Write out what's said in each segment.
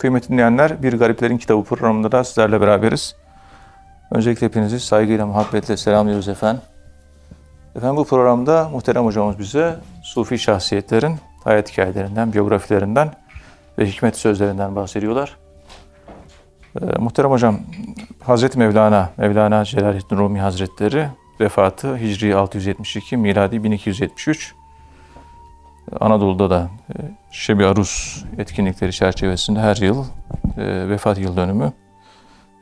Kıymetli dinleyenler, Bir Gariplerin Kitabı programında da sizlerle beraberiz. Öncelikle hepinizi saygıyla, muhabbetle selamlıyoruz efendim. Efendim bu programda muhterem hocamız bize Sufi şahsiyetlerin hayat hikayelerinden, biyografilerinden ve hikmet sözlerinden bahsediyorlar. Ee, muhterem hocam, Hazreti Mevlana, Mevlana Celaleddin Rumi Hazretleri vefatı Hicri 672, miladi 1273. Anadolu'da da e, Şebi Arus etkinlikleri çerçevesinde her yıl e, vefat yıl dönümü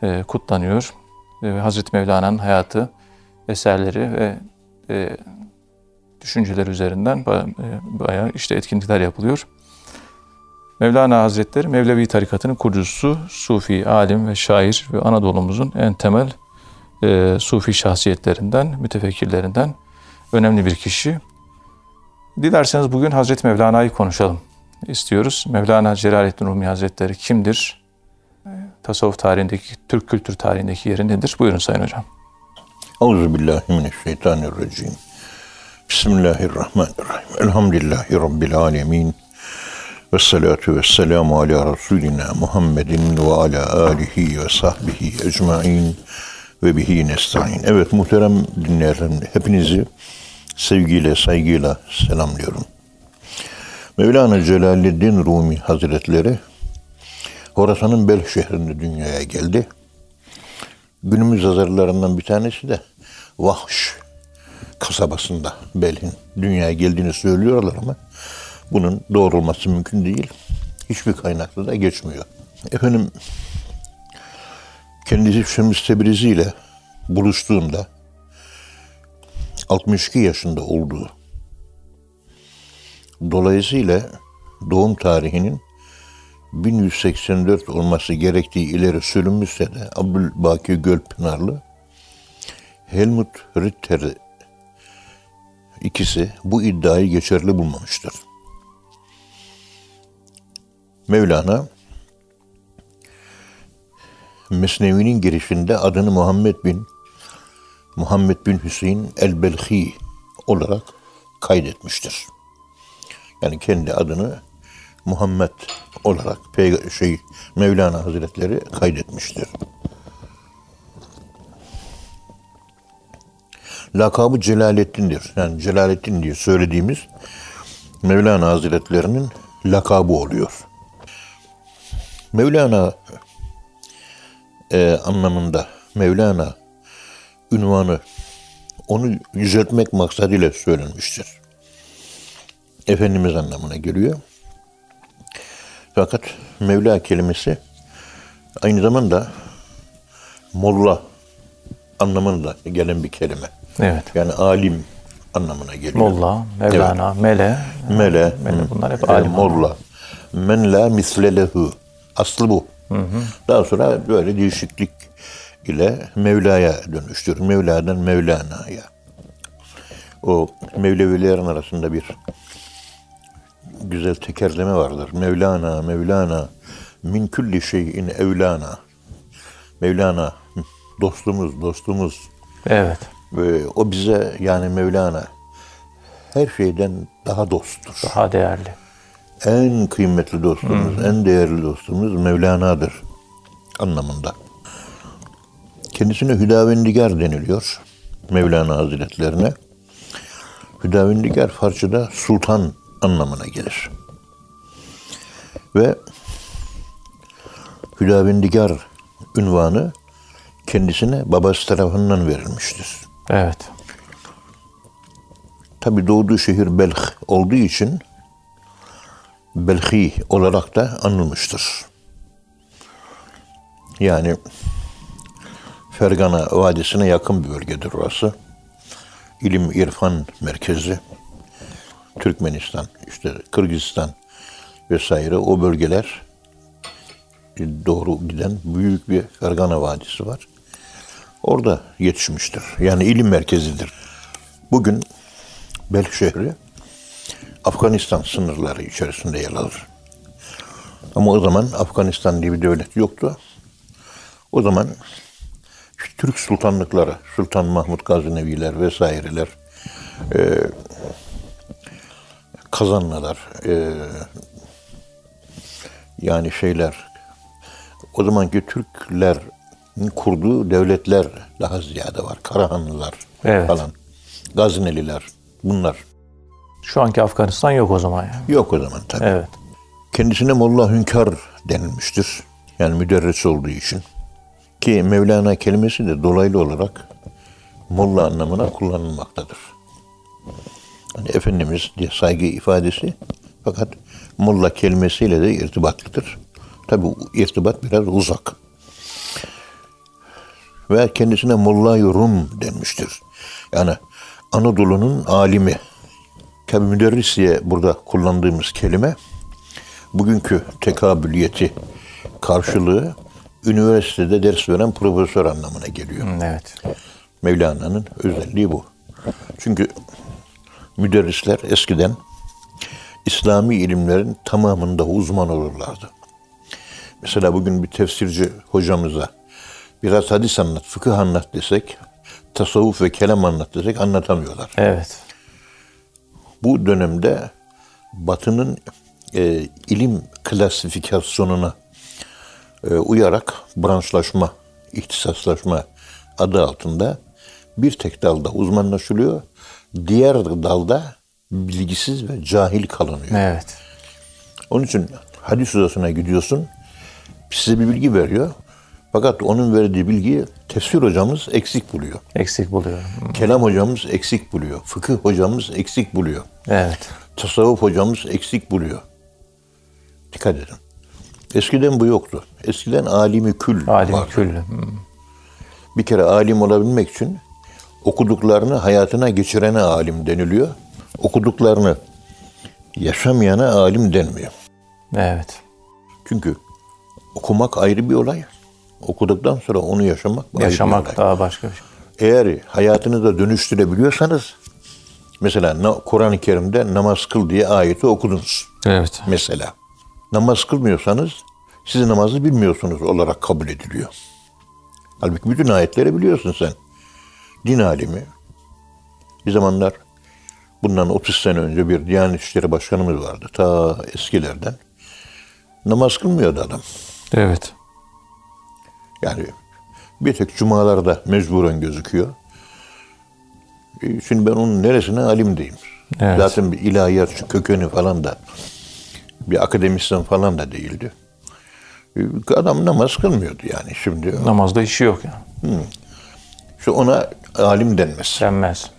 e, kutlanıyor. Ve Hazreti Mevlana'nın hayatı, eserleri ve e, düşünceler üzerinden ba- e, bayağı işte etkinlikler yapılıyor. Mevlana Hazretleri Mevlevi tarikatının kurucusu, Sufi, alim ve şair ve Anadolu'muzun en temel e, Sufi şahsiyetlerinden, mütefekkirlerinden önemli bir kişi. Dilerseniz bugün Hazreti Mevlana'yı konuşalım istiyoruz. Mevlana Celaleddin Rumi Hazretleri kimdir? Tasavvuf tarihindeki, Türk kültür tarihindeki yeri nedir? Buyurun Sayın Hocam. Euzubillahimineşşeytanirracim. Bismillahirrahmanirrahim. Elhamdülillahi Rabbil alemin. Ve salatu ve selamu ala Resulina Muhammedin ve ala alihi ve sahbihi ecmain ve bihi nesta'in. Evet muhterem dinleyenlerim hepinizi sevgiyle, saygıyla selamlıyorum. Mevlana Celaleddin Rumi Hazretleri Horasan'ın Bel şehrinde dünyaya geldi. Günümüz yazarlarından bir tanesi de Vahş kasabasında Bel'in dünyaya geldiğini söylüyorlar ama bunun doğrulması mümkün değil. Hiçbir kaynakta da geçmiyor. Efendim kendisi Şems Tebrizi ile buluştuğunda 62 yaşında olduğu dolayısıyla doğum tarihinin 1184 olması gerektiği ileri sürülmüşse de Abdülbaki Gölpınarlı Helmut Ritter ikisi bu iddiayı geçerli bulmamıştır. Mevlana Mesnevi'nin girişinde adını Muhammed bin Muhammed bin Hüseyin el-Belhi olarak kaydetmiştir. Yani kendi adını Muhammed olarak şey Mevlana Hazretleri kaydetmiştir. Lakabı Celaleddin'dir. Yani Celaleddin diye söylediğimiz Mevlana Hazretlerinin lakabı oluyor. Mevlana e, anlamında Mevlana ünvanı onu yüceltmek maksadıyla söylenmiştir. Efendimiz anlamına geliyor. Fakat Mevla kelimesi aynı zamanda molla anlamında gelen bir kelime. Evet. Yani alim anlamına geliyor. Molla, Mevlana, Mele. Mele, Mele bunlar hep alim. molla. Men la misle lehu. Aslı bu. Daha sonra böyle değişiklik ile Mevla'ya dönüştür. Mevla'dan Mevlana'ya. O Mevlevilerin arasında bir güzel tekerleme vardır. Mevlana, Mevlana, min külli şeyin evlana. Mevlana, dostumuz, dostumuz. Evet. Ve o bize yani Mevlana her şeyden daha dosttur. Daha değerli. En kıymetli dostumuz, en değerli dostumuz Mevlana'dır anlamında. Kendisine Hüdavendigar deniliyor Mevlana Hazretlerine. Hüdavendigar Farsçada sultan anlamına gelir. Ve Hüdavendigar ünvanı kendisine babası tarafından verilmiştir. Evet. Tabi doğduğu şehir Belh olduğu için Belhi olarak da anılmıştır. Yani Fergana Vadisi'ne yakın bir bölgedir orası. İlim, irfan merkezi. Türkmenistan, işte Kırgızistan vesaire o bölgeler doğru giden büyük bir Fergana Vadisi var. Orada yetişmiştir. Yani ilim merkezidir. Bugün Belh şehri Afganistan sınırları içerisinde yer alır. Ama o zaman Afganistan diye bir devlet yoktu. O zaman Türk sultanlıkları, Sultan Mahmut Gazineviler vesaireler, e, Kazanlılar, e, yani şeyler, o zamanki Türklerin kurduğu devletler daha ziyade var. Karahanlılar Evet. falan. Gazneliler bunlar. Şu anki Afganistan yok o zaman yani. Yok o zaman tabii. Evet. Kendisine Molla Hünkar denilmiştir. Yani müderris olduğu için. Ki Mevlana kelimesi de dolaylı olarak Molla anlamına kullanılmaktadır. Hani Efendimiz diye saygı ifadesi fakat Molla kelimesiyle de irtibatlıdır. Tabi irtibat biraz uzak. Ve kendisine Molla Rum denmiştir. Yani Anadolu'nun alimi. Tabi müderris diye burada kullandığımız kelime bugünkü tekabüliyeti karşılığı üniversitede ders veren profesör anlamına geliyor. Hı, Evet. Mevlana'nın özelliği bu. Çünkü müderrisler eskiden İslami ilimlerin tamamında uzman olurlardı. Mesela bugün bir tefsirci hocamıza biraz hadis anlat, fıkıh anlat desek, tasavvuf ve kelam anlat desek anlatamıyorlar. Evet. Bu dönemde Batı'nın e, ilim klasifikasyonuna uyarak branşlaşma, ihtisaslaşma adı altında bir tek dalda uzmanlaşılıyor. Diğer dalda bilgisiz ve cahil kalınıyor. Evet. Onun için hadis odasına gidiyorsun, size bir bilgi veriyor. Fakat onun verdiği bilgiyi tefsir hocamız eksik buluyor. Eksik buluyorum. Hı, Kelam hocamız eksik buluyor. Fıkıh hocamız eksik buluyor. Evet. tasavvuf hocamız eksik buluyor. Dikkat edin. Eskiden bu yoktu. Eskiden alimi kül Alim vardı. küllü. Hı, Bir kere alim olabilmek için okuduklarını hayatına geçirene alim deniliyor. Okuduklarını yaşamayana alim denmiyor. Evet. Çünkü okumak ayrı bir olay. Okuduktan sonra onu yaşamak ayrı bir olay. Yaşamak daha başka bir şey. Eğer hayatınıza dönüştürebiliyorsanız mesela Kur'an-ı Kerim'de namaz kıl diye ayeti okudunuz. Evet. mesela. Namaz kılmıyorsanız siz namazı bilmiyorsunuz olarak kabul ediliyor. Halbuki bütün ayetleri biliyorsun sen. Din alimi. Bir zamanlar bundan 30 sene önce bir Diyanet İşleri Başkanımız vardı. Ta eskilerden. Namaz kılmıyordu adam. Evet. Yani bir tek cumalarda mecburen gözüküyor. E, Şimdi ben onun neresine alim diyeyim. Evet. Zaten bir ilahiyatçı kökeni falan da bir akademisyen falan da değildi. E, Adam namaz kılmıyordu yani şimdi. Namazda işi yok yani. Şu ona alim denmez. Denmez.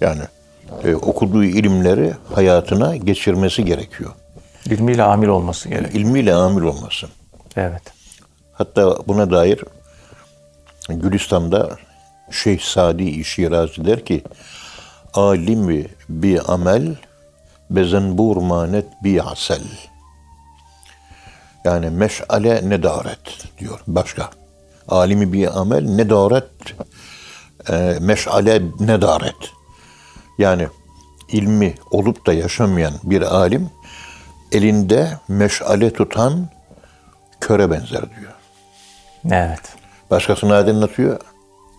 Yani e, okuduğu ilimleri hayatına geçirmesi gerekiyor. İlmiyle amil olması gerek. İlmiyle amil olması. Evet. Hatta buna dair Gülistan'da Şeyh Sadi Şirazi der ki alimi bi amel bezenbur manet bi asel. Yani meşale nedaret diyor başka. Alimi bi amel nedaret e, meşale nedaret. Yani ilmi olup da yaşamayan bir alim elinde meşale tutan köre benzer diyor. Evet. Başkasını aydınlatıyor,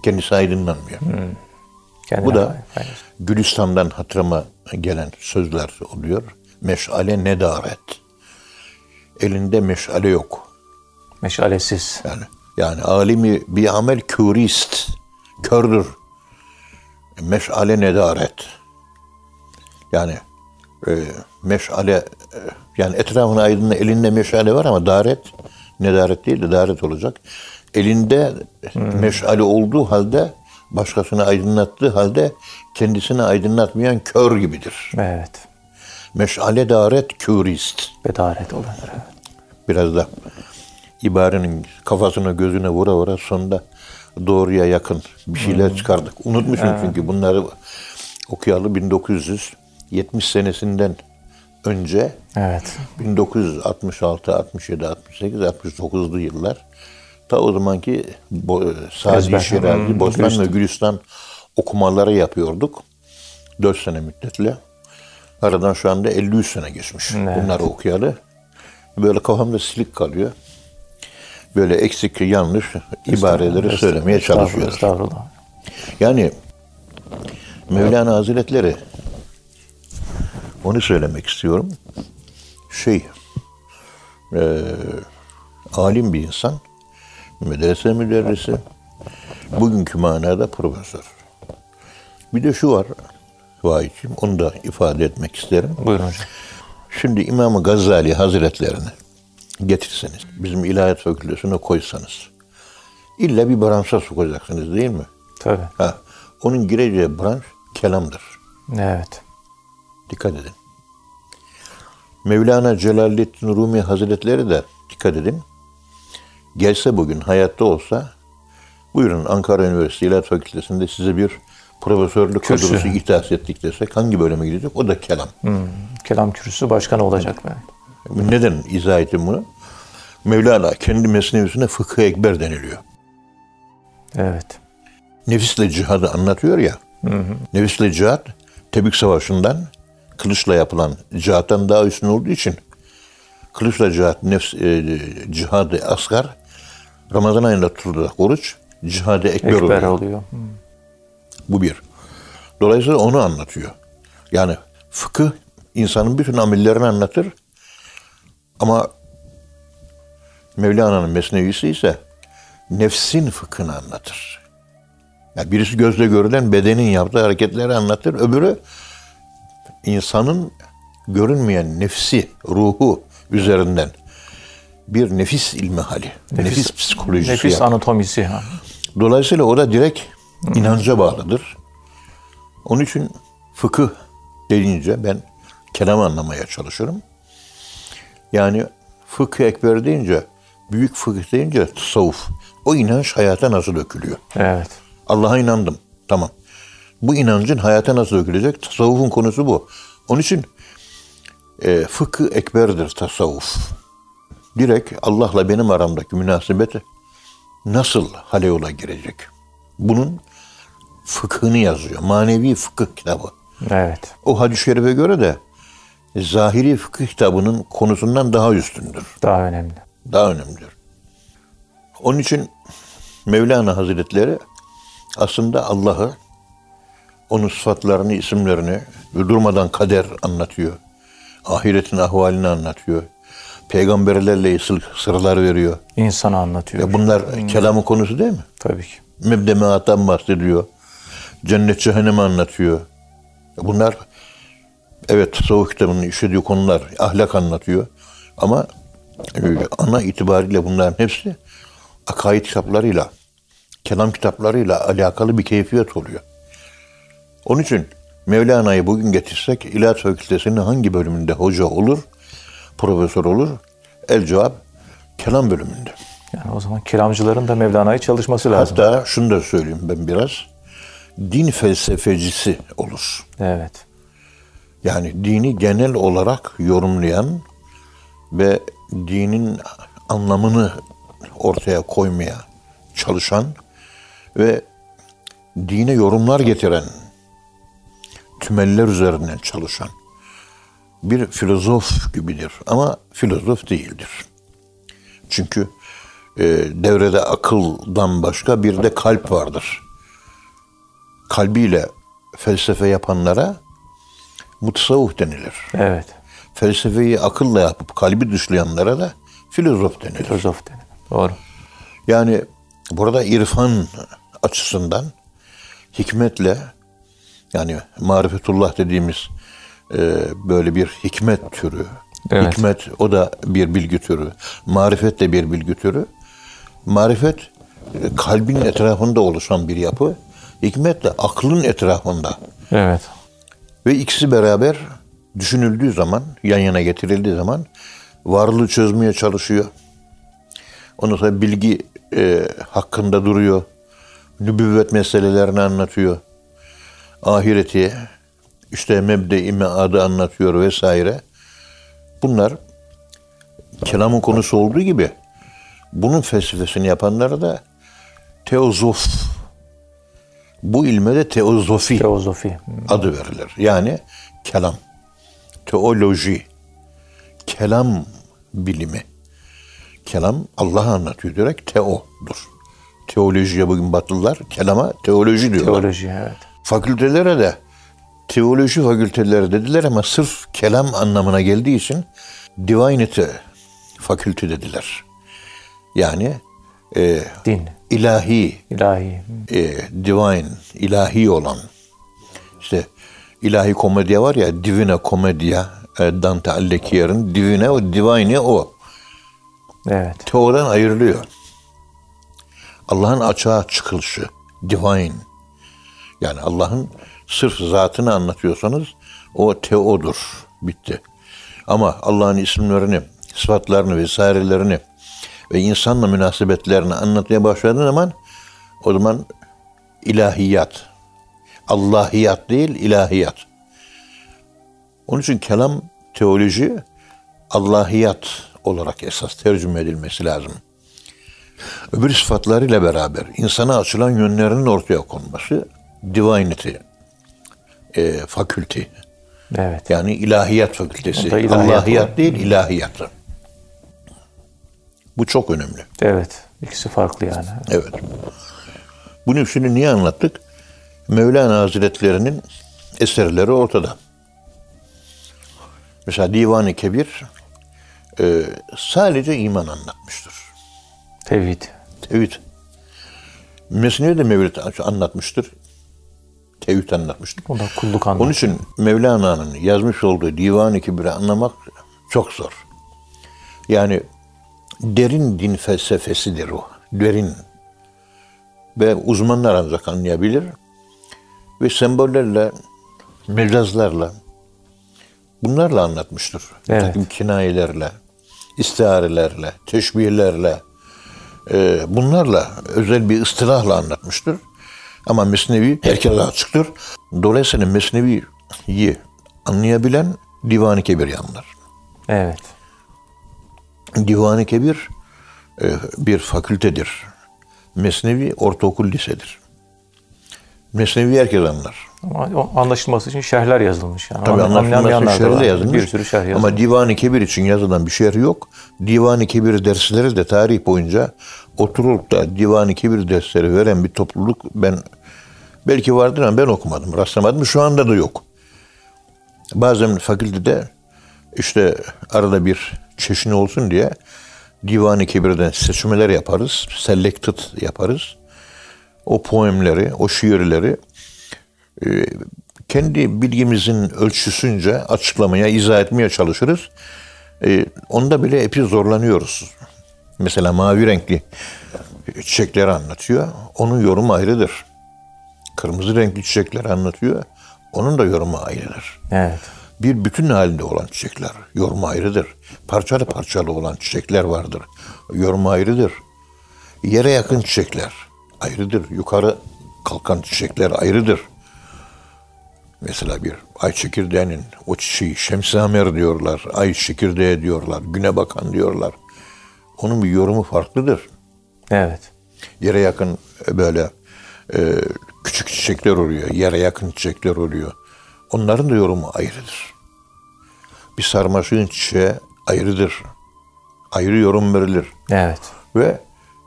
kendisi aydınlanmıyor. Kendine Bu da. Gülistan'dan hatırıma gelen sözler oluyor. Meşale nedaret. Elinde meşale yok. Meşalesiz. Yani yani alimi bir amel kürist, kördür. Meşale nedaret. Yani e, meşale e, yani etrafına aydınla elinde meşale var ama daret nedaret değil de daret olacak. Elinde meşale olduğu halde başkasını aydınlattığı halde kendisini aydınlatmayan kör gibidir. Evet. Meşale daret kürist. Bedaret olanlar. Evet. Biraz da ibarenin kafasına gözüne vura vura sonunda doğruya yakın bir şeyler çıkardık. Unutmuşum çünkü bunları okuyalı 1970 senesinden önce Evet. 1966, 67, 68, 69'lu yıllar ta o zamanki Sadi. Şirazi, Hmm, Bostan ve Gülistan. Okumaları yapıyorduk. 4 sene müddetle. Aradan şu anda 53 sene geçmiş. Evet. Bunları okuyalı. Böyle kafamda silik kalıyor. Böyle eksik, yanlış ibareleri söylemeye çalışıyoruz. Estağfurullah. Yani Mevlana Hazretleri onu söylemek istiyorum. Şey e, alim bir insan, medrese müderrisi, bugünkü manada profesör. Bir de şu var, Vahiyciğim, onu da ifade etmek isterim. Buyurun hocam. Şimdi İmam Gazali Hazretlerini getirseniz, bizim ilahiyat fakültesine koysanız, illa bir branşa sokacaksınız değil mi? Tabii. Ha, onun gireceği branş kelamdır. Evet. Dikkat edin. Mevlana Celaleddin Rumi Hazretleri de dikkat edin. Gelse bugün hayatta olsa buyurun Ankara Üniversitesi İlahiyat Fakültesi'nde size bir profesörlük Kürsü. kadrosu ihtas ettik desek hangi bölüme gidecek? O da kelam. Hmm. Kelam kürsüsü başkanı olacak belki. Neden izah ettim bunu? Mevlana kendi mesnevisine fıkıh ekber deniliyor. Evet. Nefisle cihadı anlatıyor ya. Nefisle cihat Tebük Savaşı'ndan kılıçla yapılan cihattan daha üstün olduğu için kılıçla cihat, nefs, e, cihadı asgar Ramazan ayında tutulacak oruç cihadı ekber, Ekber oluyor. oluyor. Hmm. Bu bir. Dolayısıyla onu anlatıyor. Yani fıkıh insanın bütün amillerini anlatır. Ama Mevlana'nın mesnevisi ise nefsin fıkhını anlatır. Yani birisi gözle görülen bedenin yaptığı hareketleri anlatır. Öbürü insanın görünmeyen nefsi, ruhu üzerinden bir nefis ilmi hali, nefis, psikolojisi Nefis yapar. anatomisi. Ha. Dolayısıyla o da direkt inanca bağlıdır. Onun için fıkıh deyince ben kelam anlamaya çalışırım. Yani fıkıh ekber deyince, büyük fıkıh deyince tasavvuf. O inanç hayata nasıl dökülüyor? Evet. Allah'a inandım. Tamam. Bu inancın hayata nasıl dökülecek? Tasavvufun konusu bu. Onun için e, fıkıh ekberdir tasavvuf. Direkt Allah'la benim aramdaki münasebet nasıl hale yola girecek? Bunun fıkhını yazıyor. Manevi fıkıh kitabı. Evet. O hadis-i şerife göre de zahiri fıkıh kitabının konusundan daha üstündür. Daha önemli. Daha önemlidir. Onun için Mevlana Hazretleri aslında Allah'ı, onun sıfatlarını, isimlerini durmadan kader anlatıyor. Ahiretin ahvalini anlatıyor. Peygamberlerle sı- sırlar veriyor. İnsanı anlatıyor. Ya bunlar kelamın konusu değil mi? Tabii ki. Mebdemeattan bahsediyor. Cennet cehennemi anlatıyor. Bunlar evet tasavvuf kitabının işlediği konular ahlak anlatıyor. Ama e, ana itibariyle bunların hepsi akaid kitaplarıyla, kelam kitaplarıyla alakalı bir keyfiyet oluyor. Onun için Mevlana'yı bugün getirsek İlahiyat Fakültesi'nin hangi bölümünde hoca olur, profesör olur? El cevap kelam bölümünde. Yani o zaman kelamcıların da Mevlana'yı çalışması lazım. Hatta şunu da söyleyeyim ben biraz. Din felsefecisi olur. Evet. Yani dini genel olarak yorumlayan ve dinin anlamını ortaya koymaya çalışan ve dine yorumlar getiren tümeller üzerinden çalışan bir filozof gibidir ama filozof değildir. Çünkü e, devrede akıldan başka bir de kalp vardır. Kalbiyle felsefe yapanlara mutasavvuf denilir. Evet. Felsefeyi akılla yapıp kalbi dışlayanlara da filozof denilir. Filozof denir. Doğru. Yani burada irfan açısından hikmetle yani marifetullah dediğimiz böyle bir hikmet türü. Evet. Hikmet o da bir bilgi türü. Marifet de bir bilgi türü. Marifet e, kalbin etrafında oluşan bir yapı. Hikmet de aklın etrafında. Evet. Ve ikisi beraber düşünüldüğü zaman, yan yana getirildiği zaman varlığı çözmeye çalışıyor. Ondan sonra bilgi e, hakkında duruyor. Nübüvvet meselelerini anlatıyor. Ahireti, işte mebde-i meadı anlatıyor vesaire. Bunlar kelamın konusu olduğu gibi bunun felsefesini yapanlara da teozof, bu ilme de teozofi Teozofi. adı verilir. Yani kelam, teoloji, kelam bilimi. Kelam Allah'ı anlatıyor direkt teodur. Teolojiye bugün batılılar kelama teoloji diyorlar. Teoloji evet. Fakültelere de teoloji fakülteleri dediler ama sırf kelam anlamına geldiği için divinity fakülte dediler. Yani e, Din, ilahi, ilahi. e, divine, ilahi olan. İşte ilahi komedya var ya, Divina Commedia, e, Dante Alighieri'nin Divine o, Divine o. Evet. Teo'dan ayrılıyor. Allah'ın açığa çıkılışı, divine. Yani Allah'ın sırf zatını anlatıyorsanız o teodur. Bitti. Ama Allah'ın isimlerini, sıfatlarını vesairelerini ve insanla münasebetlerini anlatmaya başladığın zaman o zaman ilahiyat. Allahiyat değil, ilahiyat. Onun için kelam, teoloji Allahiyat olarak esas tercüme edilmesi lazım. Öbür sıfatlarıyla beraber insana açılan yönlerinin ortaya konması divinity, e, fakülti. Evet. Yani ilahiyat fakültesi. İlahiyat Allahiyat değil, ilahiyat. Bu çok önemli. Evet. İkisi farklı yani. Evet. Bunu şimdi niye anlattık? Mevlana Hazretlerinin eserleri ortada. Mesela Divan-ı Kebir e, sadece iman anlatmıştır. Tevhid. Tevhid. Mesnevi de Mevlid anlatmıştır. Tevhid anlatmıştır. O da kulluk anlamı. Onun için Mevlana'nın yazmış olduğu Divan-ı Kebir'i anlamak çok zor. Yani derin din felsefesidir o. Derin. Ve uzmanlar ancak anlayabilir. Ve sembollerle, mecazlarla, bunlarla anlatmıştır. Evet. Takım kinayelerle, istiharelerle, teşbihlerle, e, bunlarla özel bir ıstılahla anlatmıştır. Ama Mesnevi herkese açıktır. Dolayısıyla Mesnevi'yi anlayabilen Divan-ı Kebir'i anlar. Evet. Divan-ı Kebir e, bir fakültedir. Mesnevi ortaokul lisedir. Mesnevi herkes anlar. Ama anlaşılması için şerhler yazılmış. Yani. Tabii anlaşılması anlamayanlar da şerh var. de yazılmış. Bir sürü şerh yazılmış. Ama Divan-ı Kebir için yazılan bir şerh yok. Divan-ı Kebir dersleri de tarih boyunca oturup da Divan-ı Kebir dersleri veren bir topluluk ben belki vardır ama ben okumadım, rastlamadım. Şu anda da yok. Bazen fakültede işte arada bir çeşni olsun diye Divan-ı Kebir'den seçmeler yaparız. Selected yaparız. O poemleri, o şiirleri e, kendi bilgimizin ölçüsünce açıklamaya, izah etmeye çalışırız. E, onda bile epey zorlanıyoruz. Mesela mavi renkli çiçekleri anlatıyor. Onun yorumu ayrıdır. Kırmızı renkli çiçekleri anlatıyor. Onun da yorumu ayrıdır. Evet. Bir bütün halinde olan çiçekler yorumu ayrıdır. Parçalı parçalı olan çiçekler vardır. Yorumu ayrıdır. Yere yakın çiçekler ayrıdır. Yukarı kalkan çiçekler ayrıdır. Mesela bir ay çekirdeğinin o çiçeği şemsiamer diyorlar. Ay çekirdeği diyorlar. Güne bakan diyorlar. Onun bir yorumu farklıdır. Evet. Yere yakın e, böyle e, küçük çiçekler oluyor. Yere yakın çiçekler oluyor. Onların da yorumu ayrıdır. Bir sarmaşığın çiçeği ayrıdır. Ayrı yorum verilir. Evet. Ve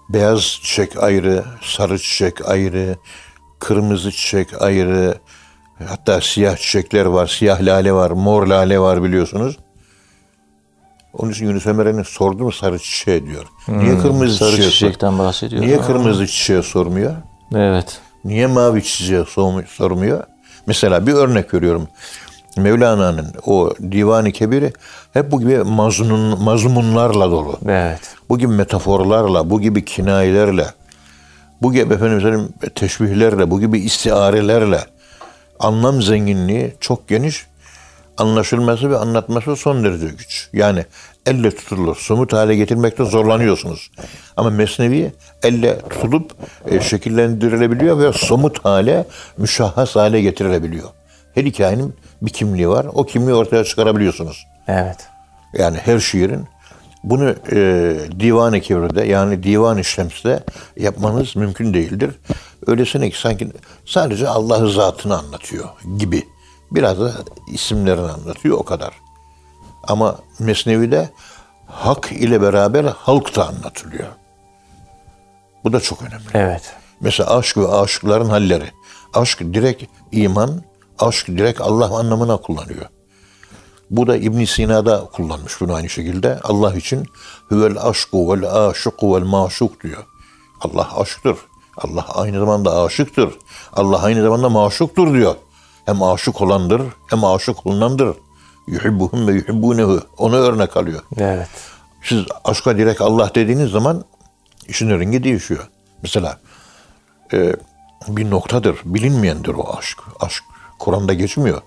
beyaz çiçek ayrı, sarı çiçek ayrı, kırmızı çiçek ayrı, hatta siyah çiçekler var, siyah lale var, mor lale var biliyorsunuz. Onun için Yunus Emre'nin sordu mu sarı çiçeğe diyor. Niye kırmızı Sarı çiçeğe çiçekten bahsediyor. Niye kırmızı çiçeğe sormuyor? Evet. Niye mavi çiçeğe sormu- sormuyor? Mesela bir örnek veriyorum. Mevlana'nın o Divan-ı Kebir'i hep bu gibi mazmun, mazmunlarla dolu. Evet. Bu gibi metaforlarla, bu gibi kinayelerle, bu gibi efendim teşbihlerle, bu gibi istiarelerle anlam zenginliği çok geniş, anlaşılması ve anlatması son derece güç. Yani elle tutulur, somut hale getirmekte zorlanıyorsunuz. Ama Mesnevi elle tutulup e, şekillendirilebiliyor ve somut hale, müşahhas hale getirilebiliyor. Her hikayenin bir kimliği var. O kimliği ortaya çıkarabiliyorsunuz. Evet. Yani her şiirin bunu e, Divan-ı Kebir'de yani Divan-ı Şems'te yapmanız mümkün değildir. Öylesine ki sanki sadece Allah'ı zatını anlatıyor gibi. Biraz da isimlerini anlatıyor o kadar. Ama Mesnevi'de hak ile beraber halk da anlatılıyor. Bu da çok önemli. Evet. Mesela aşk ve aşıkların halleri. Aşk direkt iman, aşk direkt Allah anlamına kullanıyor. Bu da İbn Sina'da kullanmış bunu aynı şekilde. Allah için huvel aşku vel aşıku vel maşuk diyor. Allah aşktır. Allah aynı zamanda aşıktır. Allah aynı zamanda maşuktur diyor. Hem aşık olandır hem aşık olunandır. Yuhibbuhum ve yuhibbunehu. Onu örnek alıyor. Evet. Siz aşka direkt Allah dediğiniz zaman işin rengi değişiyor. Mesela e, bir noktadır, bilinmeyendir o aşk. Aşk Kur'an'da geçmiyor.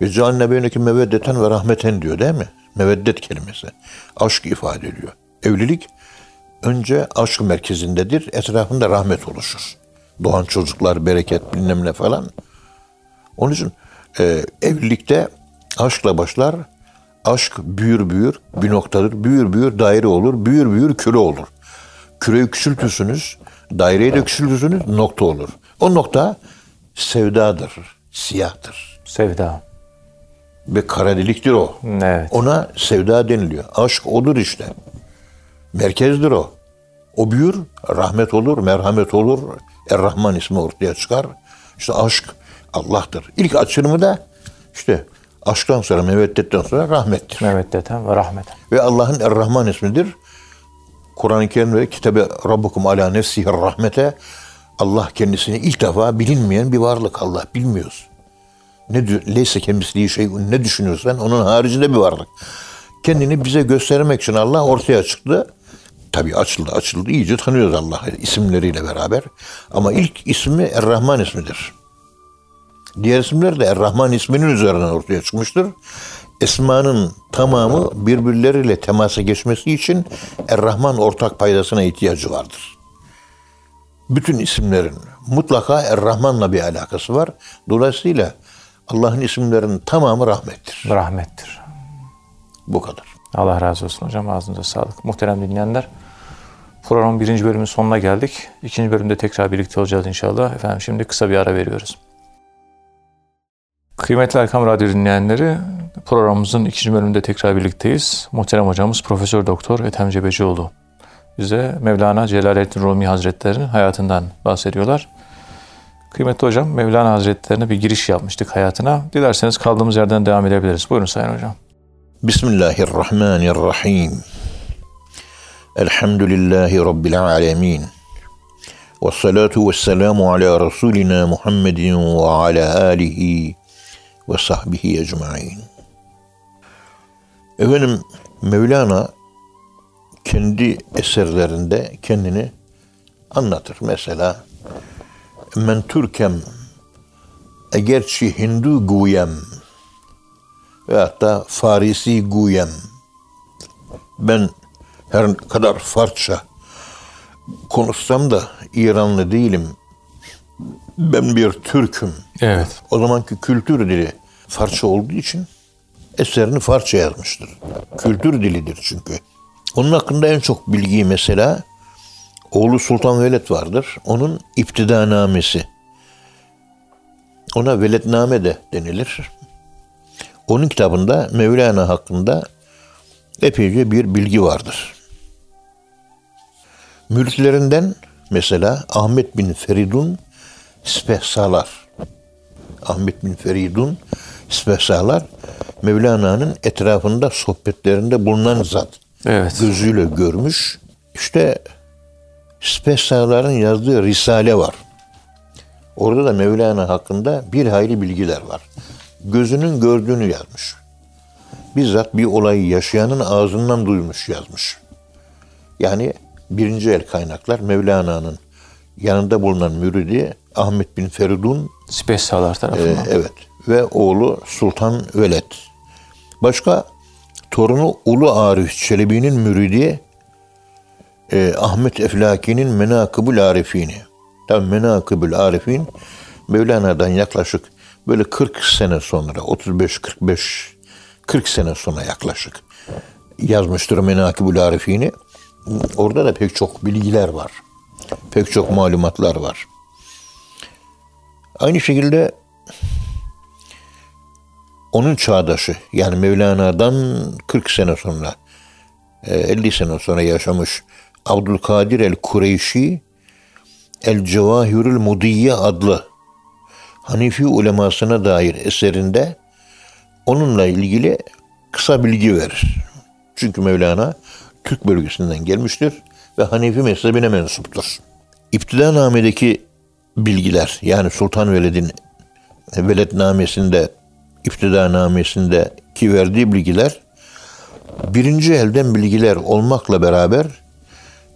Ve cealne beyneki meveddeten ve rahmeten diyor değil mi? Meveddet kelimesi. Aşk ifade ediyor. Evlilik önce aşk merkezindedir. Etrafında rahmet oluşur. Doğan çocuklar, bereket bilmem ne falan. Onun için e, evlilikte aşkla başlar. Aşk büyür büyür bir noktadır. Büyür büyür daire olur. Büyür büyür küre olur. Küreyi küçültürsünüz. Daireyi de küçültürsünüz nokta olur. O nokta sevdadır. Siyahtır. Sevda. Ve kara deliktir o. Evet. Ona sevda deniliyor. Aşk odur işte. Merkezdir o. O büyür, rahmet olur, merhamet olur. Er-Rahman ismi ortaya çıkar. İşte aşk Allah'tır. İlk açılımı da işte aşktan sonra, meveddetten sonra rahmettir. Meveddeten ve rahmeten. Ve Allah'ın Er-Rahman ismidir. Kur'an-ı Kerim'de kitabe Rabbukum ala nefsihi rahmete Allah kendisini ilk defa bilinmeyen bir varlık Allah bilmiyoruz. Ne leyse kendisi şey ne düşünürsen onun haricinde bir varlık. Kendini bize göstermek için Allah ortaya çıktı. Tabii açıldı açıldı iyice tanıyoruz Allah'ı isimleriyle beraber. Ama ilk ismi Er-Rahman ismidir. Diğer isimler de Er-Rahman isminin üzerinden ortaya çıkmıştır. Esmanın tamamı birbirleriyle temasa geçmesi için Er-Rahman ortak paydasına ihtiyacı vardır. Bütün isimlerin mutlaka Er-Rahman'la bir alakası var. Dolayısıyla Allah'ın isimlerinin tamamı rahmettir. Rahmettir. Bu kadar. Allah razı olsun hocam. Ağzınıza sağlık. Muhterem dinleyenler. Programın birinci bölümün sonuna geldik. İkinci bölümde tekrar birlikte olacağız inşallah. Efendim şimdi kısa bir ara veriyoruz. Kıymetli Erkam Radyo dinleyenleri, programımızın ikinci bölümünde tekrar birlikteyiz. Muhterem hocamız Profesör Doktor Ethem Cebecioğlu bize Mevlana Celaleddin Rumi Hazretleri'nin hayatından bahsediyorlar. Kıymetli hocam, Mevlana Hazretlerine bir giriş yapmıştık hayatına. Dilerseniz kaldığımız yerden devam edebiliriz. Buyurun Sayın Hocam. Bismillahirrahmanirrahim. Elhamdülillahi Rabbil alemin. Ve salatu ve selamu ala Resulina Muhammedin ve ala alihi ve sahbihi ecmain. Efendim Mevlana kendi eserlerinde kendini anlatır. Mesela men Türkem egerçi Hindu guyem veyahut da Farisi guyem ben her kadar Farsça konuşsam da İranlı değilim. Ben bir Türk'üm. Evet. O zamanki kültür dili Farsça olduğu için eserini Farsça yazmıştır. Kültür dilidir çünkü. Onun hakkında en çok bilgiyi mesela oğlu Sultan Veled vardır. Onun iptidanamesi. Ona Veledname de denilir. Onun kitabında Mevlana hakkında epeyce bir bilgi vardır. Müritlerinden mesela Ahmet bin Feridun Spehsalar. Ahmet bin Feridun Spehsalar Mevlana'nın etrafında sohbetlerinde bulunan zat. Evet. Gözüyle görmüş. İşte Spehsalar'ın yazdığı Risale var. Orada da Mevlana hakkında bir hayli bilgiler var. Gözünün gördüğünü yazmış. Bizzat bir olayı yaşayanın ağzından duymuş yazmış. Yani birinci el kaynaklar Mevlana'nın yanında bulunan müridi Ahmet bin Feridun Spesyalar e, tarafından. evet ve oğlu Sultan Veled. Başka torunu Ulu Arif Çelebi'nin müridi e, Ahmet Eflaki'nin Menakıbül Arifini. Tabi Menakıbül Arifin Mevlana'dan yaklaşık böyle 40 sene sonra 35 45 40 sene sonra yaklaşık yazmıştır Menakıbül Arifini. Orada da pek çok bilgiler var. Pek çok malumatlar var. Aynı şekilde onun çağdaşı yani Mevlana'dan 40 sene sonra e, 50 sene sonra yaşamış Abdülkadir el Kureyşi El Cevahirül Mudiye adlı Hanifi ulemasına dair eserinde onunla ilgili kısa bilgi verir. Çünkü Mevlana Türk bölgesinden gelmiştir ve Hanefi mezhebine mensuptur. İptidanamedeki bilgiler yani Sultan Veled'in velednamesinde, iptidanamesinde ki verdiği bilgiler birinci elden bilgiler olmakla beraber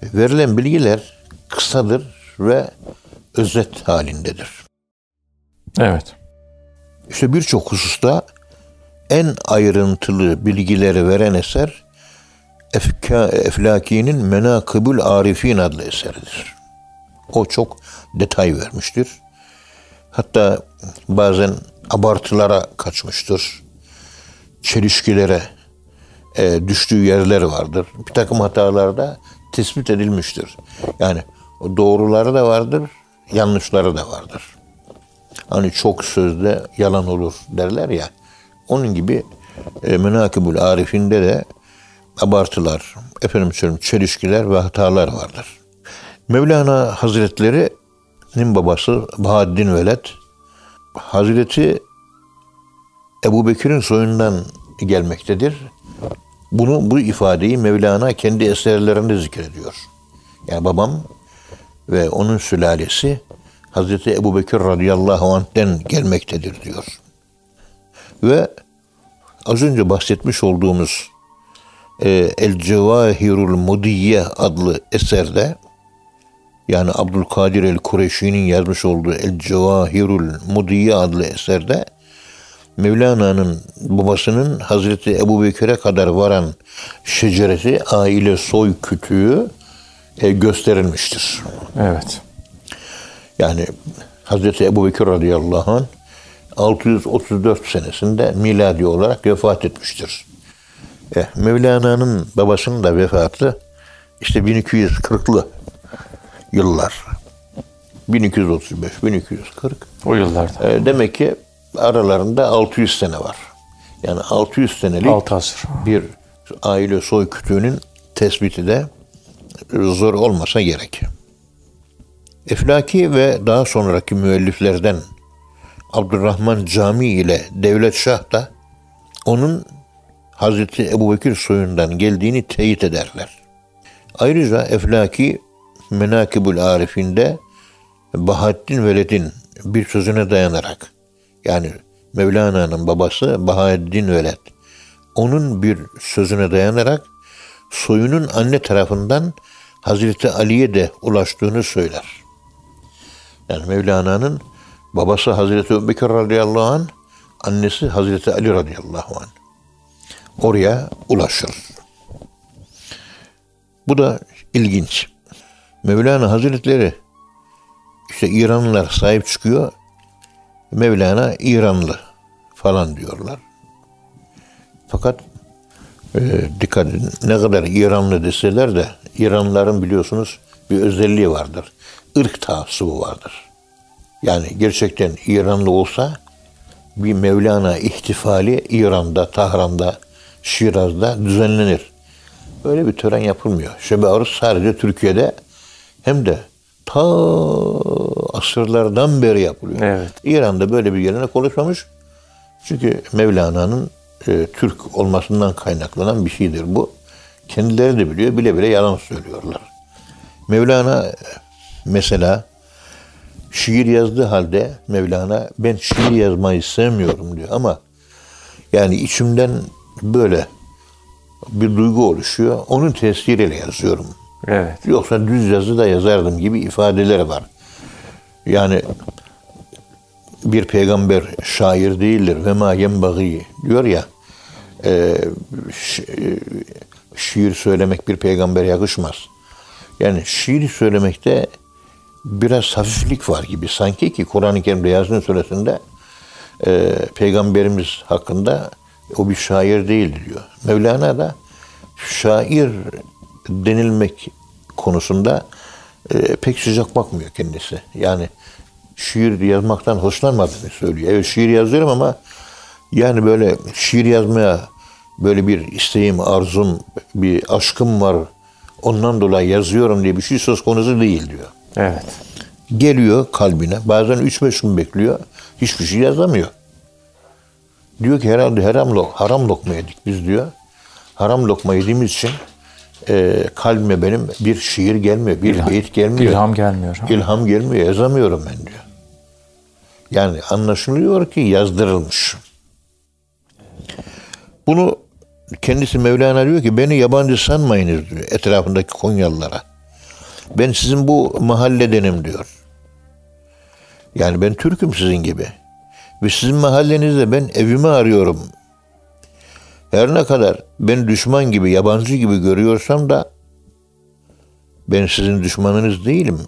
verilen bilgiler kısadır ve özet halindedir. Evet. İşte birçok hususta en ayrıntılı bilgileri veren eser Efka, Eflaki'nin Menakıbül Arifin adlı eseridir. O çok detay vermiştir. Hatta bazen abartılara kaçmıştır. Çelişkilere e, düştüğü yerler vardır. Bir takım hatalar da tespit edilmiştir. Yani doğruları da vardır, yanlışları da vardır. Hani çok sözde yalan olur derler ya. Onun gibi e, Menakibül Arif'inde de abartılar, efendim söyleyeyim çelişkiler ve hatalar vardır. Mevlana Hazretleri'nin babası Bahaddin Veled, Hazreti Ebu Bekir'in soyundan gelmektedir. Bunu bu ifadeyi Mevlana kendi eserlerinde zikrediyor. Yani babam ve onun sülalesi Hazreti Ebu Bekir radıyallahu anh'ten gelmektedir diyor. Ve az önce bahsetmiş olduğumuz El Cevahirul Mudiye adlı eserde yani Abdülkadir el Kureyşi'nin yazmış olduğu El Cevahirul Mudiye adlı eserde Mevlana'nın babasının Hazreti Ebu Bekir'e kadar varan şecereti, aile soy kütüğü e, gösterilmiştir. Evet. Yani Hazreti Ebu Bekir radıyallahu anh 634 senesinde miladi olarak vefat etmiştir. E, Mevlana'nın babasının da vefatı işte 1240'lı yıllar. 1235, 1240. O yıllarda. E, demek ki aralarında 600 sene var. Yani 600 senelik 6 asır. bir aile soy kütüğünün tespiti de zor olmasa gerek. Eflaki ve daha sonraki müelliflerden Abdurrahman Cami ile Devlet Şah da onun Hazreti Ebubekir soyundan geldiğini teyit ederler. Ayrıca Eflaki Menakibül Arif'inde Bahattin Veled'in bir sözüne dayanarak yani Mevlana'nın babası Bahaddin Veled onun bir sözüne dayanarak soyunun anne tarafından Hazreti Ali'ye de ulaştığını söyler. Yani Mevlana'nın babası Hazreti Ebubekir radıyallahu anh, annesi Hazreti Ali radıyallahu anh. Oraya ulaşır. Bu da ilginç. Mevlana Hazretleri işte İranlılar sahip çıkıyor. Mevlana İranlı falan diyorlar. Fakat e, dikkat edin ne kadar İranlı deseler de İranlıların biliyorsunuz bir özelliği vardır. Irk taassubu vardır. Yani gerçekten İranlı olsa bir Mevlana ihtifali İran'da, Tahran'da, Şiraz'da düzenlenir. Böyle bir tören yapılmıyor. Şebe Arus sadece Türkiye'de hem de ta asırlardan beri yapılıyor. Evet. İran'da böyle bir gelenek oluşmamış. Çünkü Mevlana'nın e, Türk olmasından kaynaklanan bir şeydir bu. Kendileri de biliyor, bile bile yalan söylüyorlar. Mevlana e, mesela şiir yazdığı halde Mevlana ben şiir yazmayı sevmiyorum diyor ama yani içimden böyle bir duygu oluşuyor. Onun tesiriyle yazıyorum. Evet. Yoksa düz yazı da yazardım gibi ifadeleri var. Yani bir peygamber şair değildir ve ma yenbagi diyor ya e, şi- e, şiir söylemek bir peygamber yakışmaz. Yani şiir söylemekte biraz hafiflik var gibi. Sanki ki Kur'an-ı Kerim'de Yasin suresinde e, peygamberimiz hakkında o bir şair değildi diyor. Mevlana da şair denilmek konusunda e, pek sıcak bakmıyor kendisi. Yani şiir yazmaktan hoşlanmadığını söylüyor. Evet şiir yazıyorum ama yani böyle şiir yazmaya böyle bir isteğim, arzum, bir aşkım var. Ondan dolayı yazıyorum diye bir şey söz konusu değil diyor. Evet. Geliyor kalbine. Bazen 3-5 gün bekliyor. Hiçbir şey yazamıyor. Diyor ki herhalde haram, lok, haram lokma yedik biz diyor. Haram lokma yediğimiz için e, kalbime benim bir şiir gelmiyor, bir beyit gelmiyor. İlham gelmiyor. İlham gelmiyor, yazamıyorum ben diyor. Yani anlaşılıyor ki yazdırılmış. Bunu kendisi Mevlana diyor ki beni yabancı sanmayınız diyor etrafındaki Konyalılara. Ben sizin bu mahalledenim diyor. Yani ben Türk'üm sizin gibi. Ve sizin mahallenizde ben evimi arıyorum. Her ne kadar ben düşman gibi, yabancı gibi görüyorsam da ben sizin düşmanınız değilim.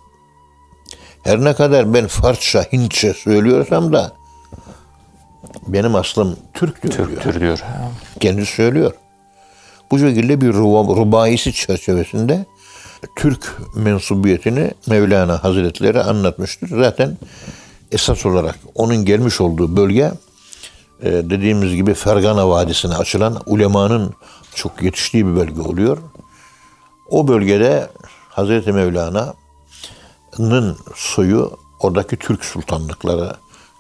Her ne kadar ben Farsça, Hintçe söylüyorsam da benim aslım Türktür diyor. Türktür diyor. Kendisi söylüyor. Bu şekilde bir ruba- rubaisi çerçevesinde Türk mensubiyetini Mevlana Hazretleri anlatmıştır. Zaten esas olarak onun gelmiş olduğu bölge e, dediğimiz gibi Fergana Vadisi'ne açılan ulemanın çok yetiştiği bir bölge oluyor. O bölgede Hazreti Mevlana'nın soyu oradaki Türk sultanlıkları,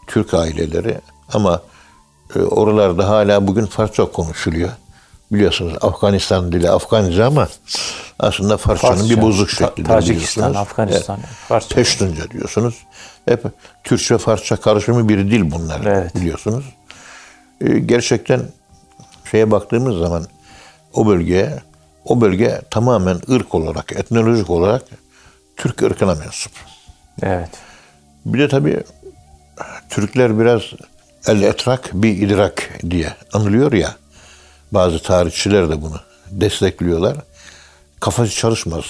Türk aileleri ama e, oralarda hala bugün Farsça konuşuluyor. Biliyorsunuz Afganistan dili Afganice ama aslında Farsçanın Farsça, bir bozuk şekli. Tacikistan, Afganistan, Farsça. Peştunca diyorsunuz. Hep Türkçe Farsça karışımı bir dil bunlar Evet. biliyorsunuz. Ee, gerçekten şeye baktığımız zaman o bölgeye o bölge tamamen ırk olarak, etnolojik olarak Türk ırkına mensup. Evet. Bir de tabii Türkler biraz el etrak bir idrak diye anılıyor ya. Bazı tarihçiler de bunu destekliyorlar. Kafası çalışmaz.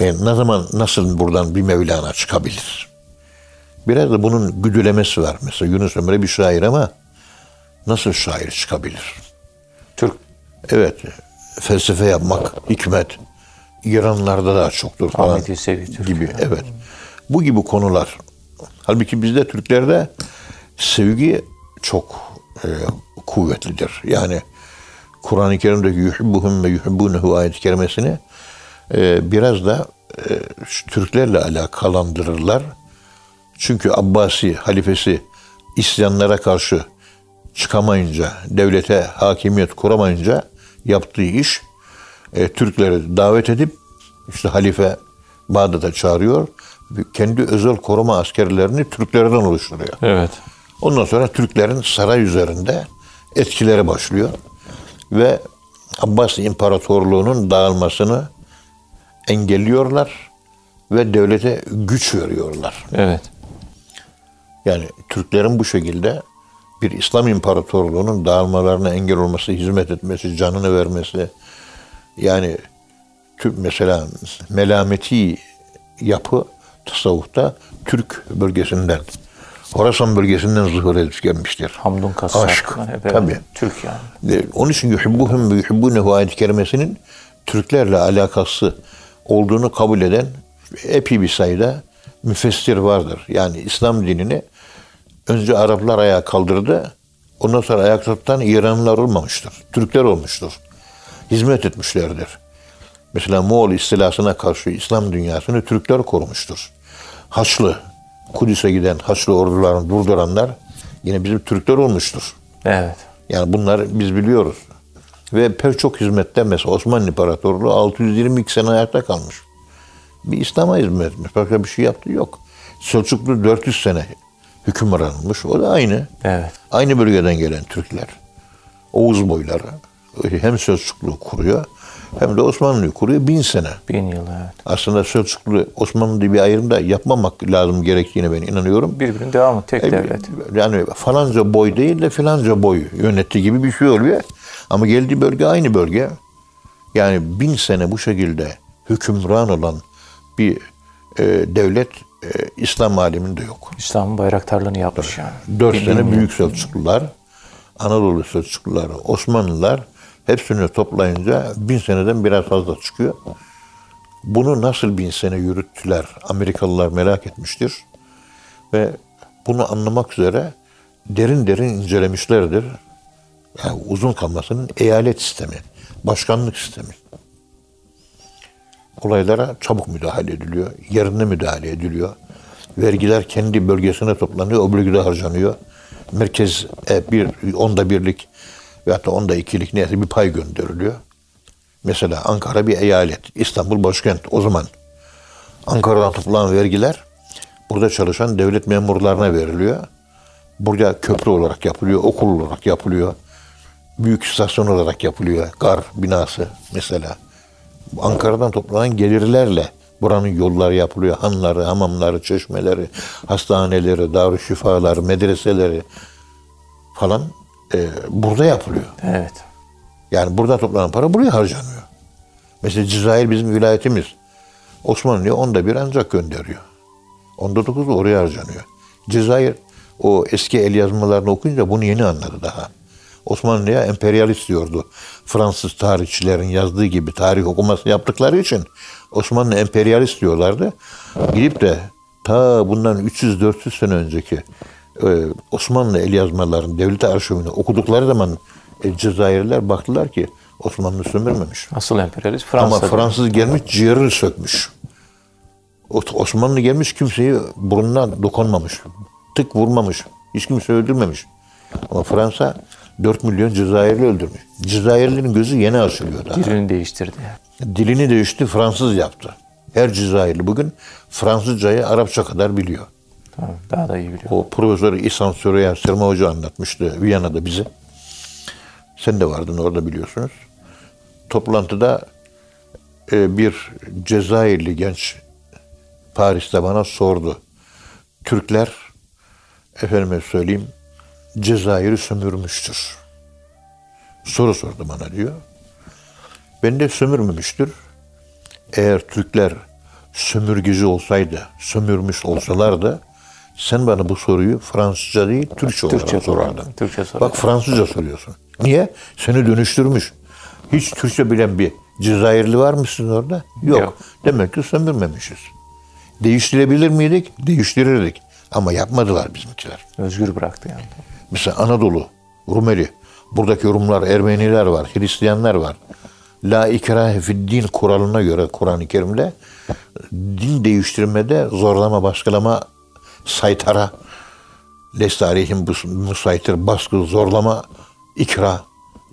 E, ne zaman nasıl buradan bir Mevlana çıkabilir? Biraz da bunun güdülemesi var. Mesela Yunus Emre bir şair ama nasıl şair çıkabilir? Türk Evet, felsefe yapmak, hikmet, İranlarda da çoktur falan Ahmet Yesevi Türk. gibi. Evet. Bu gibi konular. Halbuki bizde Türklerde sevgi çok e, kuvvetlidir. Yani Kur'an-ı Kerim'deki yuhibbuhum ve yuhibbunehu ayet-i kerimesini e, biraz da e, Türklerle alakalandırırlar. Çünkü Abbasi halifesi isyanlara karşı çıkamayınca, devlete hakimiyet kuramayınca yaptığı iş e, Türkleri davet edip işte halife Bağdat'a çağırıyor. Kendi özel koruma askerlerini Türklerden oluşturuyor. Evet. Ondan sonra Türklerin saray üzerinde etkileri başlıyor. Ve Abbas İmparatorluğu'nun dağılmasını engelliyorlar ve devlete güç veriyorlar. Evet. Yani Türklerin bu şekilde bir İslam İmparatorluğu'nun dağılmalarına engel olması, hizmet etmesi, canını vermesi. Yani Türk mesela melameti yapı tasavvufta Türk bölgesinden, Horasan bölgesinden zuhur edip gelmiştir. Hamdun Kassar. Aşk. hep Tabii. Türk yani. E, Onun için yuhibbuhum ve yuhibbunehu ayet-i kerimesinin Türklerle alakası olduğunu kabul eden epey bir sayıda müfessir vardır. Yani İslam dinini önce Araplar ayağa kaldırdı. Ondan sonra ayakta tutan İranlılar olmamıştır. Türkler olmuştur. Hizmet etmişlerdir. Mesela Moğol istilasına karşı İslam dünyasını Türkler korumuştur. Haçlı, Kudüs'e giden Haçlı ordularını durduranlar yine bizim Türkler olmuştur. Evet. Yani bunları biz biliyoruz. Ve pek çok hizmette mesela Osmanlı İmparatorluğu 622 sene ayakta kalmış. Bir İslam'a hizmet etmiş. Başka bir şey yaptığı yok. Selçuklu 400 sene hüküm aranılmış. O da aynı. Evet. Aynı bölgeden gelen Türkler. Oğuz boyları. Hem Selçuklu kuruyor hem de Osmanlı'yı kuruyor bin sene. Bin yıl evet. Aslında Selçuklu Osmanlı diye bir ayrım da yapmamak lazım gerektiğine ben inanıyorum. Birbirinin devamı. Tek E, devlet. Yani falanca boy değil de filanca boy yönetti gibi bir şey oluyor. Ama geldiği bölge aynı bölge. Yani bin sene bu şekilde hükümran olan bir e, devlet e, İslam aleminde yok. İslam'ın bayraktarlığını yapmış yani. Dört Bin- sene büyük Selçuklular, Anadolu Selçuklular, Osmanlılar hepsini toplayınca bin seneden biraz fazla çıkıyor. Bunu nasıl bin sene yürüttüler Amerikalılar merak etmiştir. Ve bunu anlamak üzere derin derin incelemişlerdir. Yani uzun kalmasının eyalet sistemi, başkanlık sistemi. Olaylara çabuk müdahale ediliyor, yerine müdahale ediliyor. Vergiler kendi bölgesine toplanıyor, o bölgede harcanıyor. merkez e, bir onda birlik veyahut da onda ikilik neyse bir pay gönderiliyor. Mesela Ankara bir eyalet, İstanbul başkent o zaman. Ankara'dan toplanan vergiler burada çalışan devlet memurlarına veriliyor. Burada köprü olarak yapılıyor, okul olarak yapılıyor. Büyük istasyon olarak yapılıyor. Gar binası mesela. Ankara'dan toplanan gelirlerle buranın yolları yapılıyor. Hanları, hamamları, çeşmeleri, hastaneleri, darüşşifaları, medreseleri falan e, burada yapılıyor. Evet. Yani burada toplanan para buraya harcanıyor. Mesela Cezayir bizim vilayetimiz. Osmanlı'ya onda bir ancak gönderiyor. Onda dokuz oraya harcanıyor. Cezayir o eski el yazmalarını okuyunca bunu yeni anladı daha. Osmanlı'ya emperyalist diyordu. Fransız tarihçilerin yazdığı gibi tarih okuması yaptıkları için Osmanlı emperyalist diyorlardı. Gidip de ta bundan 300-400 sene önceki Osmanlı el yazmalarını devlet arşivini okudukları zaman e, Cezayirliler baktılar ki Osmanlı sömürmemiş. Asıl emperyalist Ama Fransa. Fransız gelmiş ciğerini sökmüş. Osmanlı gelmiş kimseyi burnuna dokunmamış. Tık vurmamış. Hiç kimse öldürmemiş. Ama Fransa 4 milyon Cezayirli öldürmüş. Cezayirlilerin gözü yeni açılıyor daha. Dilini değiştirdi. Dilini değişti, Fransız yaptı. Her Cezayirli bugün Fransızcayı Arapça kadar biliyor. Daha da iyi biliyor. O profesör İhsan Süreyya Sırma Hoca anlatmıştı Viyana'da bize. Sen de vardın orada biliyorsunuz. Toplantıda e, bir Cezayirli genç Paris'te bana sordu. Türkler efendime söyleyeyim Cezayir'i sömürmüştür. Soru sordu bana diyor. Ben de sömürmemiştir. Eğer Türkler sömürgeci olsaydı, sömürmüş olsalardı sen bana bu soruyu Fransızca değil Türkçe olarak Türkçe sorardın. sorardım. Türkçe sorardım. Bak Fransızca soruyorsun. Niye? Seni dönüştürmüş. Hiç Türkçe bilen bir Cezayirli var mısın orada? Yok. Yok. Demek ki sömürmemişiz. Değiştirebilir miydik? Değiştirirdik. Ama yapmadılar bizimkiler. Özgür bıraktı yani. Mesela Anadolu, Rumeli. Buradaki Rumlar, Ermeniler var, Hristiyanlar var. La ikrahe fid din kuralına göre Kur'an-ı Kerim'de din değiştirmede zorlama, baskılama, saytara, bus- musaytir, baskı, zorlama, ikra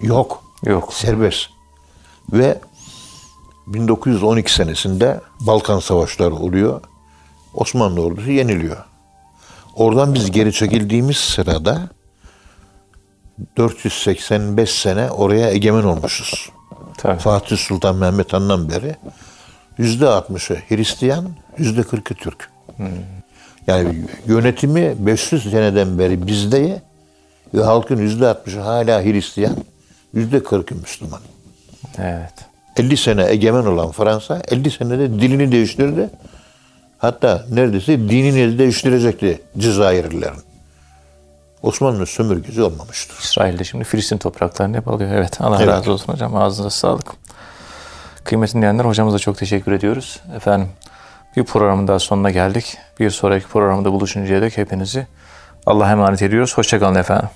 yok. Yok. Serbest. Ve 1912 senesinde Balkan Savaşları oluyor. Osmanlı ordusu yeniliyor. Oradan biz geri çekildiğimiz sırada 485 sene oraya egemen olmuşuz. Tabii. Fatih Sultan Mehmet Han'dan beri yüzde 60'ı Hristiyan, yüzde 40'ı Türk. Yani yönetimi 500 seneden beri bizde ve halkın yüzde 60'ı hala Hristiyan, yüzde 40'ı Müslüman. Evet. 50 sene egemen olan Fransa 50 senede dilini değiştirdi. Hatta neredeyse dinini de değiştirecekti Cezayirlilerin. Osmanlı sömürgesi olmamıştır. İsrail'de şimdi Filistin topraklarını hep alıyor. Evet. Allah Evet. razı olsun hocam. Ağzınıza sağlık. Kıymetli dinleyenler hocamıza çok teşekkür ediyoruz. Efendim bir programın daha sonuna geldik. Bir sonraki programda buluşuncaya dek hepinizi Allah'a emanet ediyoruz. Hoşçakalın efendim.